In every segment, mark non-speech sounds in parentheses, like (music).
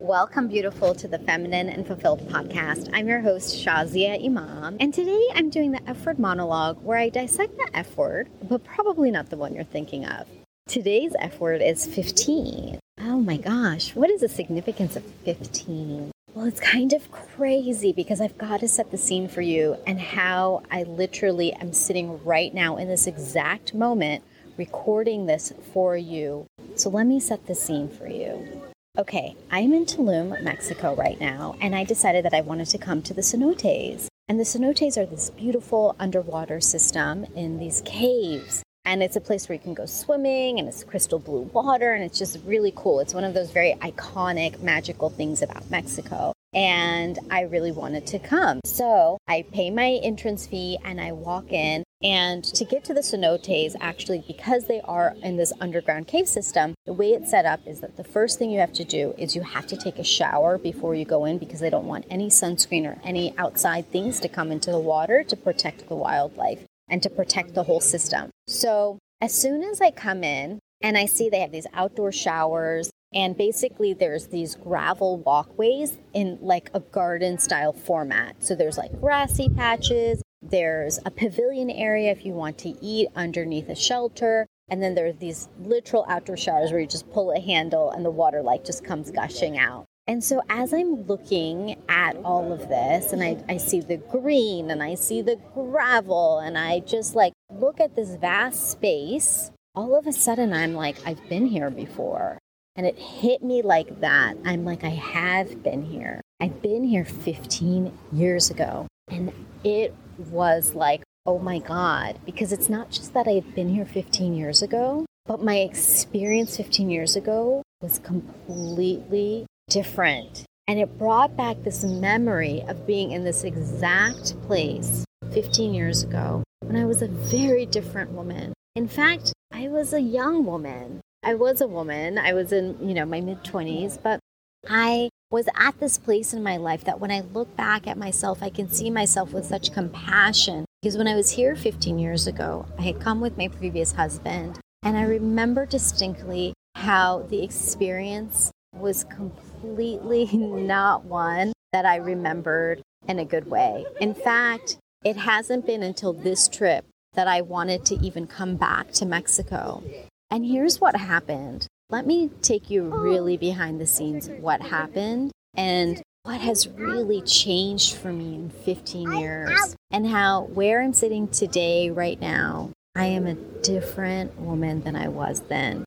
Welcome, beautiful, to the Feminine and Fulfilled podcast. I'm your host, Shazia Imam, and today I'm doing the F word monologue where I dissect the F word, but probably not the one you're thinking of. Today's F word is 15. Oh my gosh, what is the significance of 15? Well, it's kind of crazy because I've got to set the scene for you and how I literally am sitting right now in this exact moment recording this for you. So let me set the scene for you. Okay, I'm in Tulum, Mexico right now, and I decided that I wanted to come to the cenotes. And the cenotes are this beautiful underwater system in these caves. And it's a place where you can go swimming, and it's crystal blue water, and it's just really cool. It's one of those very iconic, magical things about Mexico and I really wanted to come. So I pay my entrance fee and I walk in. And to get to the cenotes, actually, because they are in this underground cave system, the way it's set up is that the first thing you have to do is you have to take a shower before you go in because they don't want any sunscreen or any outside things to come into the water to protect the wildlife and to protect the whole system. So as soon as I come in, and I see they have these outdoor showers and basically, there's these gravel walkways in like a garden style format. So there's like grassy patches, there's a pavilion area if you want to eat underneath a shelter. And then there's these literal outdoor showers where you just pull a handle and the water like just comes gushing out. And so as I'm looking at all of this and I, I see the green and I see the gravel and I just like look at this vast space, all of a sudden I'm like, I've been here before. And it hit me like that. I'm like, I have been here. I've been here 15 years ago. And it was like, oh my God, because it's not just that I had been here 15 years ago, but my experience 15 years ago was completely different. And it brought back this memory of being in this exact place 15 years ago when I was a very different woman. In fact, I was a young woman. I was a woman. I was in, you know, my mid 20s, but I was at this place in my life that when I look back at myself, I can see myself with such compassion. Because when I was here 15 years ago, I had come with my previous husband, and I remember distinctly how the experience was completely (laughs) not one that I remembered in a good way. In fact, it hasn't been until this trip that I wanted to even come back to Mexico. And here's what happened. Let me take you oh. really behind the scenes what happened and what has really changed for me in 15 years and how where I'm sitting today right now, I am a different woman than I was then.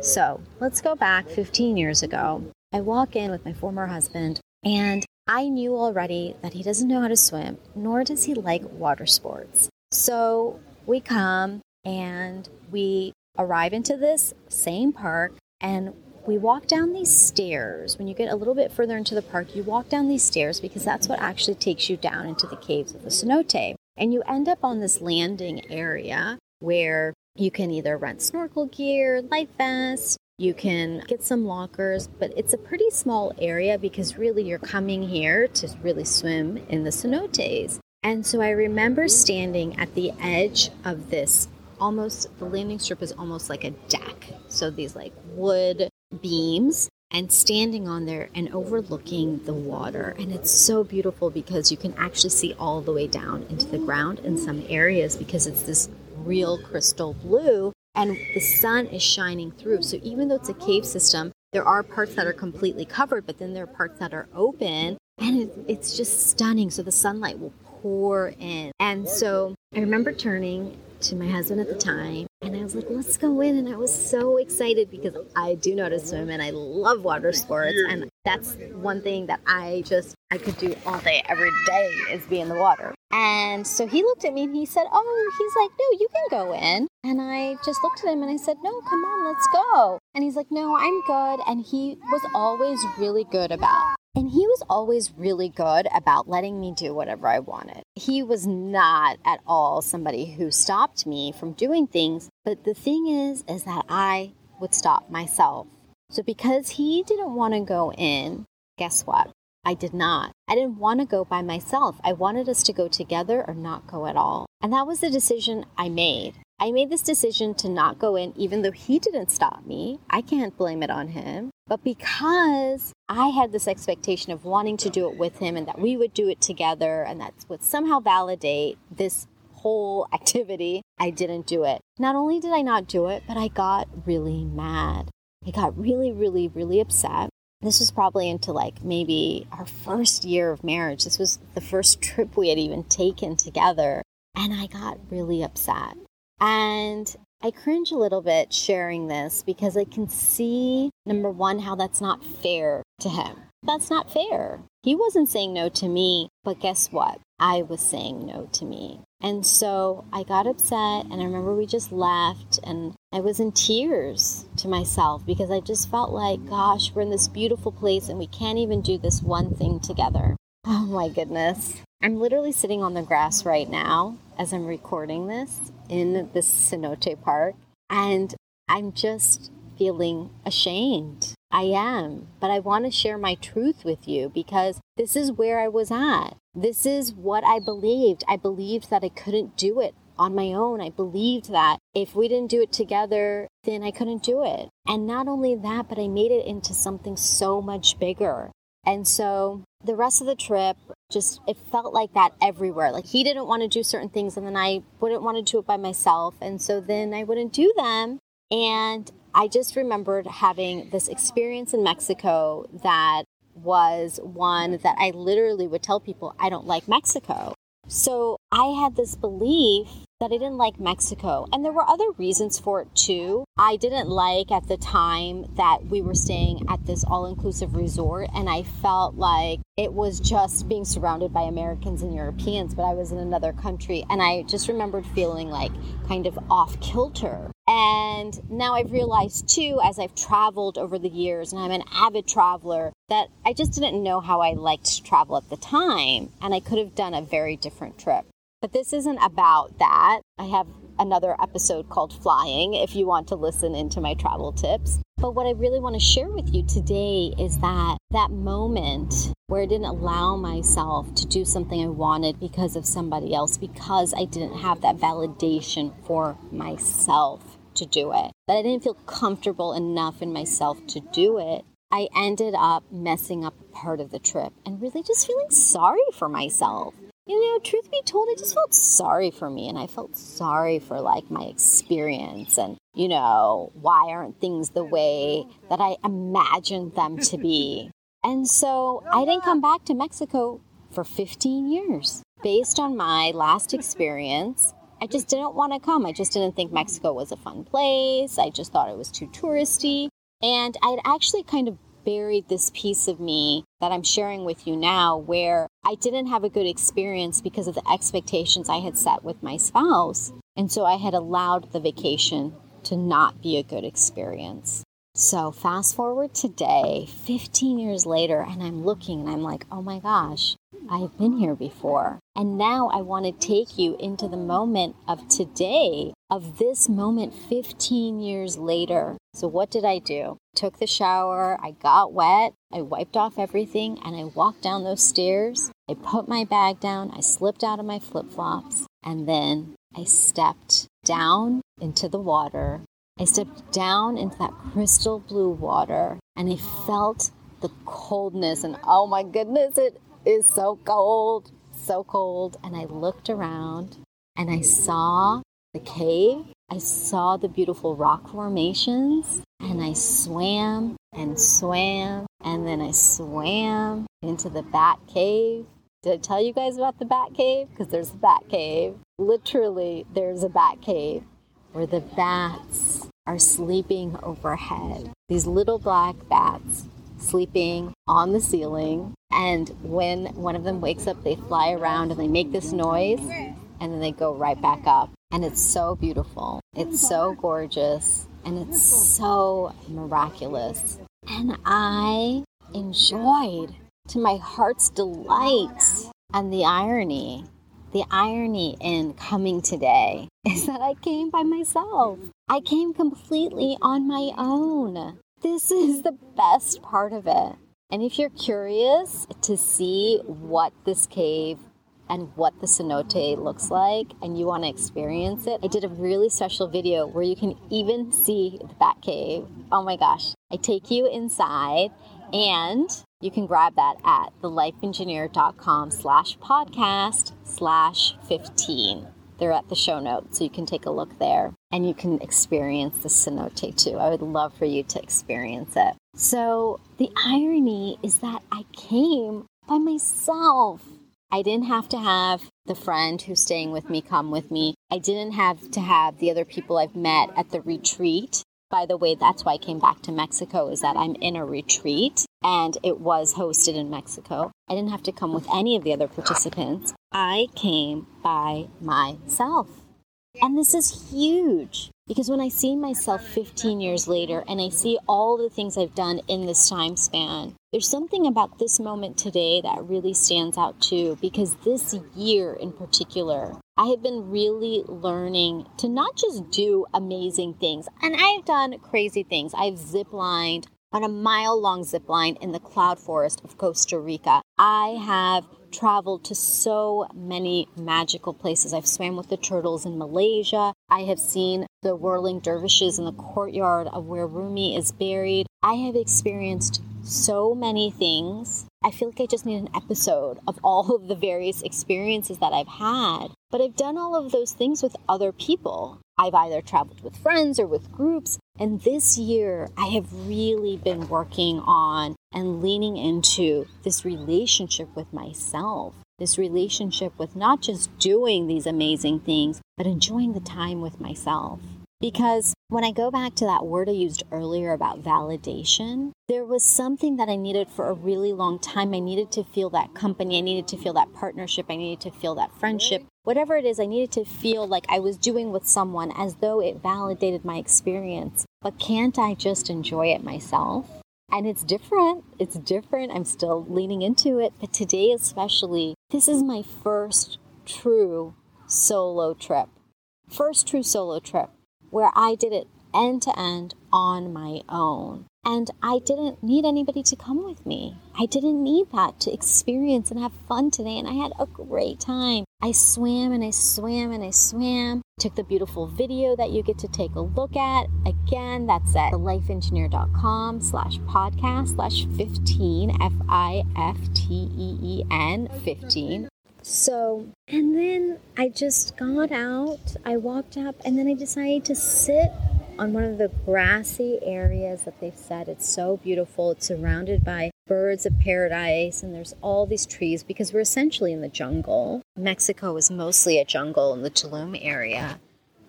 So, let's go back 15 years ago. I walk in with my former husband and I knew already that he doesn't know how to swim, nor does he like water sports. So we come and we arrive into this same park and we walk down these stairs. When you get a little bit further into the park, you walk down these stairs because that's what actually takes you down into the caves of the cenote. And you end up on this landing area where you can either rent snorkel gear, life vest, you can get some lockers, but it's a pretty small area because really you're coming here to really swim in the cenotes. And so I remember standing at the edge of this almost the landing strip is almost like a deck. So these like wood beams and standing on there and overlooking the water. And it's so beautiful because you can actually see all the way down into the ground in some areas because it's this real crystal blue and the sun is shining through. So even though it's a cave system, there are parts that are completely covered, but then there are parts that are open and it, it's just stunning. So the sunlight will pour in. And so I remember turning to my husband at the time and I was like, let's go in. And I was so excited because I do know to swim and I love water sports. And that's one thing that I just, I could do all day, every day is be in the water. And so he looked at me and he said, oh, he's like, no, you can go in. And I just looked at him and I said, no, come on, let's go. And he's like, no, I'm good. And he was always really good about and he was always really good about letting me do whatever I wanted. He was not at all somebody who stopped me from doing things, but the thing is is that I would stop myself. So because he didn't want to go in, guess what? I did not. I didn't want to go by myself. I wanted us to go together or not go at all. And that was the decision I made. I made this decision to not go in, even though he didn't stop me. I can't blame it on him. But because I had this expectation of wanting to do it with him and that we would do it together and that would somehow validate this whole (laughs) activity, I didn't do it. Not only did I not do it, but I got really mad. I got really, really, really upset. This was probably into like maybe our first year of marriage. This was the first trip we had even taken together. And I got really upset. And I cringe a little bit sharing this because I can see, number one, how that's not fair to him. That's not fair. He wasn't saying no to me, but guess what? I was saying no to me. And so I got upset, and I remember we just left, and I was in tears to myself because I just felt like, gosh, we're in this beautiful place and we can't even do this one thing together. Oh my goodness. I'm literally sitting on the grass right now as I'm recording this in this cenote park, and I'm just feeling ashamed. I am, but I want to share my truth with you because this is where I was at. This is what I believed. I believed that I couldn't do it on my own. I believed that if we didn't do it together, then I couldn't do it. And not only that, but I made it into something so much bigger. And so the rest of the trip, just it felt like that everywhere. Like he didn't want to do certain things, and then I wouldn't want to do it by myself. And so then I wouldn't do them. And I just remembered having this experience in Mexico that was one that I literally would tell people I don't like Mexico. So I had this belief that I didn't like Mexico. And there were other reasons for it too. I didn't like at the time that we were staying at this all inclusive resort, and I felt like it was just being surrounded by Americans and Europeans, but I was in another country. And I just remembered feeling like kind of off kilter. And now I've realized too, as I've traveled over the years, and I'm an avid traveler, that I just didn't know how I liked to travel at the time, and I could have done a very different trip. But this isn't about that. I have another episode called Flying if you want to listen into my travel tips. But what I really want to share with you today is that that moment where I didn't allow myself to do something I wanted because of somebody else, because I didn't have that validation for myself to do it, but I didn't feel comfortable enough in myself to do it. I ended up messing up part of the trip and really just feeling sorry for myself you know, truth be told, I just felt sorry for me and I felt sorry for like my experience and, you know, why aren't things the way that I imagined them to be? (laughs) And so I didn't come back to Mexico for 15 years. Based on my last experience, I just didn't want to come. I just didn't think Mexico was a fun place. I just thought it was too touristy. And I'd actually kind of buried this piece of me that I'm sharing with you now where I didn't have a good experience because of the expectations I had set with my spouse. And so I had allowed the vacation to not be a good experience. So, fast forward today, 15 years later, and I'm looking and I'm like, oh my gosh, I've been here before. And now I want to take you into the moment of today, of this moment 15 years later. So, what did I do? Took the shower, I got wet, I wiped off everything, and I walked down those stairs. I put my bag down, I slipped out of my flip flops, and then I stepped down into the water I stepped down into that crystal blue water and I felt the coldness. And oh my goodness, it is so cold, so cold. And I looked around and I saw the cave. I saw the beautiful rock formations and I swam and swam and then I swam into the bat cave. Did I tell you guys about the bat cave? Because there's a bat cave. Literally, there's a bat cave where the bats are sleeping overhead. These little black bats sleeping on the ceiling. And when one of them wakes up, they fly around and they make this noise and then they go right back up. And it's so beautiful. It's so gorgeous and it's so miraculous. And I enjoyed to my heart's delight and the irony the irony in coming today is that I came by myself. I came completely on my own. This is the best part of it. And if you're curious to see what this cave and what the cenote looks like and you want to experience it, I did a really special video where you can even see the bat cave. Oh my gosh. I take you inside and you can grab that at thelifeengineer.com slash podcast slash 15. They're at the show notes, so you can take a look there and you can experience the cenote too. I would love for you to experience it. So the irony is that I came by myself. I didn't have to have the friend who's staying with me come with me. I didn't have to have the other people I've met at the retreat by the way, that's why I came back to Mexico, is that I'm in a retreat and it was hosted in Mexico. I didn't have to come with any of the other participants. I came by myself. And this is huge because when I see myself 15 years later and I see all the things I've done in this time span, there's something about this moment today that really stands out too because this year in particular, I have been really learning to not just do amazing things. And I've done crazy things. I've ziplined on a mile long zip line in the cloud forest of Costa Rica. I have traveled to so many magical places. I've swam with the turtles in Malaysia. I have seen the whirling dervishes in the courtyard of where Rumi is buried. I have experienced so many things. I feel like I just need an episode of all of the various experiences that I've had. But I've done all of those things with other people. I've either traveled with friends or with groups. And this year, I have really been working on and leaning into this relationship with myself, this relationship with not just doing these amazing things, but enjoying the time with myself. Because when I go back to that word I used earlier about validation, there was something that I needed for a really long time. I needed to feel that company, I needed to feel that partnership, I needed to feel that friendship. Whatever it is, I needed to feel like I was doing with someone as though it validated my experience. But can't I just enjoy it myself? And it's different. It's different. I'm still leaning into it. But today, especially, this is my first true solo trip. First true solo trip where I did it end to end on my own. And I didn't need anybody to come with me. I didn't need that to experience and have fun today. And I had a great time. I swam and I swam and I swam. Took the beautiful video that you get to take a look at. Again, that's at thelifeengineer.com slash podcast slash 15, F I F T E E N 15. So, and then I just got out, I walked up, and then I decided to sit on one of the grassy areas that they've said it's so beautiful. It's surrounded by birds of paradise, and there's all these trees because we're essentially in the jungle. Mexico is mostly a jungle in the Tulum area.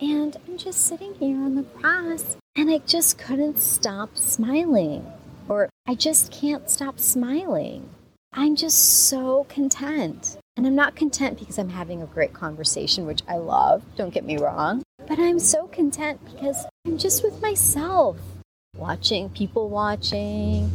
And I'm just sitting here on the grass, and I just couldn't stop smiling. Or I just can't stop smiling. I'm just so content. And I'm not content because I'm having a great conversation, which I love, don't get me wrong. But I'm so content because I'm just with myself, watching, people watching,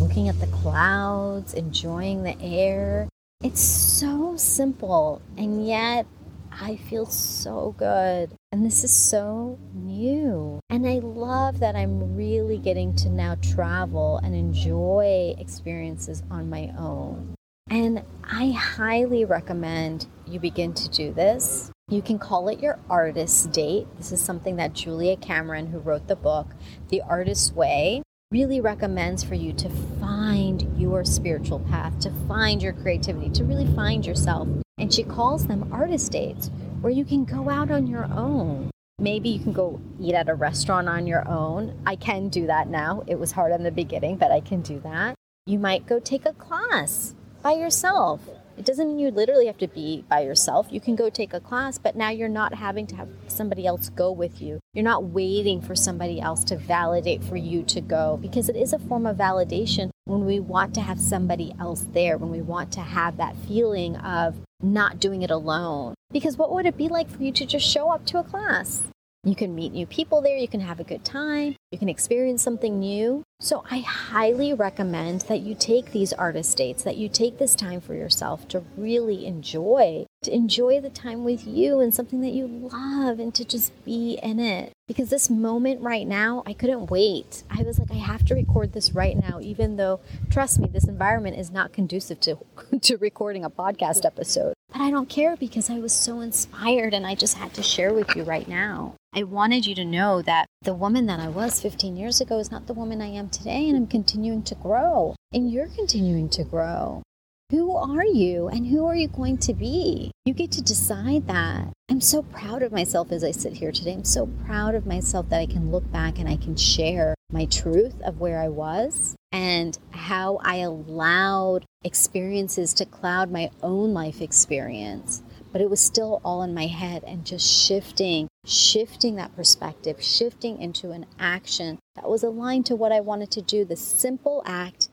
looking at the clouds, enjoying the air. It's so simple, and yet I feel so good. And this is so new. And I love that I'm really getting to now travel and enjoy experiences on my own. And I highly recommend you begin to do this. You can call it your artist date. This is something that Julia Cameron, who wrote the book, The Artist's Way, really recommends for you to find your spiritual path, to find your creativity, to really find yourself. And she calls them artist dates, where you can go out on your own. Maybe you can go eat at a restaurant on your own. I can do that now. It was hard in the beginning, but I can do that. You might go take a class by yourself. It doesn't mean you literally have to be by yourself. You can go take a class, but now you're not having to have somebody else go with you. You're not waiting for somebody else to validate for you to go because it is a form of validation when we want to have somebody else there, when we want to have that feeling of not doing it alone. Because what would it be like for you to just show up to a class? You can meet new people there, you can have a good time, you can experience something new. So, I highly recommend that you take these artist dates, that you take this time for yourself to really enjoy, to enjoy the time with you and something that you love and to just be in it. Because this moment right now, I couldn't wait. I was like, I have to record this right now, even though, trust me, this environment is not conducive to, (laughs) to recording a podcast episode. But I don't care because I was so inspired and I just had to share with you right now. I wanted you to know that the woman that I was 15 years ago is not the woman I am today, and I'm continuing to grow, and you're continuing to grow. Who are you and who are you going to be? You get to decide that. I'm so proud of myself as I sit here today. I'm so proud of myself that I can look back and I can share my truth of where I was and how I allowed experiences to cloud my own life experience. But it was still all in my head and just shifting, shifting that perspective, shifting into an action that was aligned to what I wanted to do. The simple act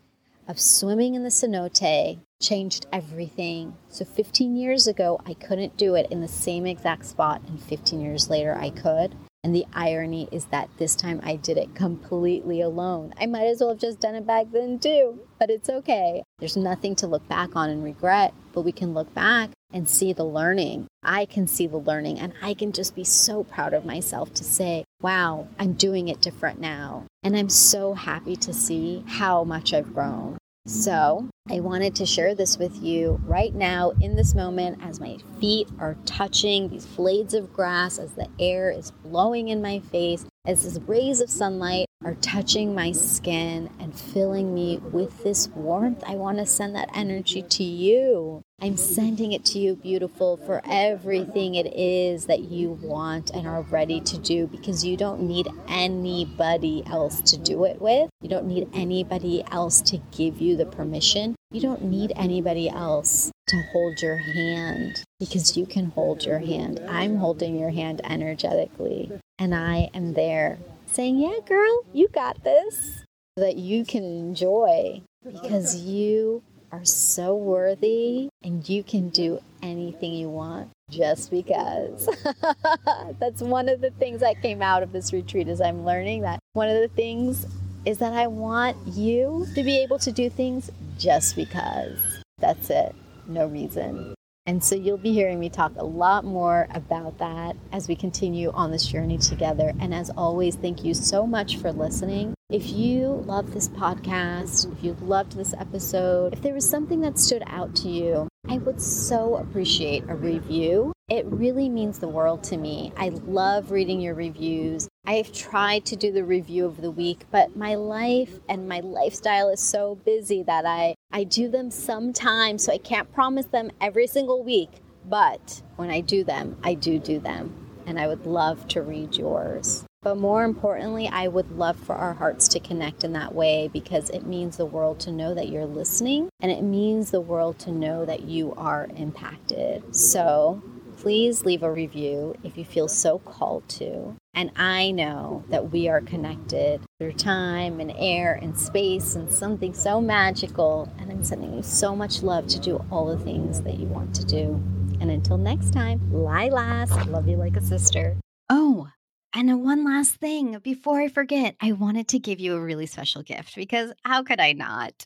of swimming in the cenote changed everything. So 15 years ago, I couldn't do it in the same exact spot, and 15 years later, I could. And the irony is that this time I did it completely alone. I might as well have just done it back then too, but it's okay. There's nothing to look back on and regret, but we can look back and see the learning. I can see the learning, and I can just be so proud of myself to say, wow, I'm doing it different now. And I'm so happy to see how much I've grown. So, I wanted to share this with you right now in this moment as my feet are touching these blades of grass, as the air is blowing in my face, as these rays of sunlight are touching my skin and filling me with this warmth. I want to send that energy to you. I'm sending it to you, beautiful, for everything it is that you want and are ready to do because you don't need anybody else to do it with. You don't need anybody else to give you the permission. You don't need anybody else to hold your hand because you can hold your hand. I'm holding your hand energetically, and I am there saying, Yeah, girl, you got this. That you can enjoy because you are so worthy and you can do anything you want just because. (laughs) That's one of the things that came out of this retreat is I'm learning that one of the things is that I want you to be able to do things just because. That's it. No reason. And so you'll be hearing me talk a lot more about that as we continue on this journey together. And as always, thank you so much for listening. If you love this podcast, if you loved this episode, if there was something that stood out to you, I would so appreciate a review. It really means the world to me. I love reading your reviews. I've tried to do the review of the week, but my life and my lifestyle is so busy that I, I do them sometimes, so I can't promise them every single week. But when I do them, I do do them. And I would love to read yours. But more importantly, I would love for our hearts to connect in that way because it means the world to know that you're listening and it means the world to know that you are impacted. So please leave a review if you feel so called to. And I know that we are connected through time and air and space and something so magical. And I'm sending you so much love to do all the things that you want to do. And until next time, Lilas, love you like a sister. Oh, and one last thing before I forget, I wanted to give you a really special gift because how could I not?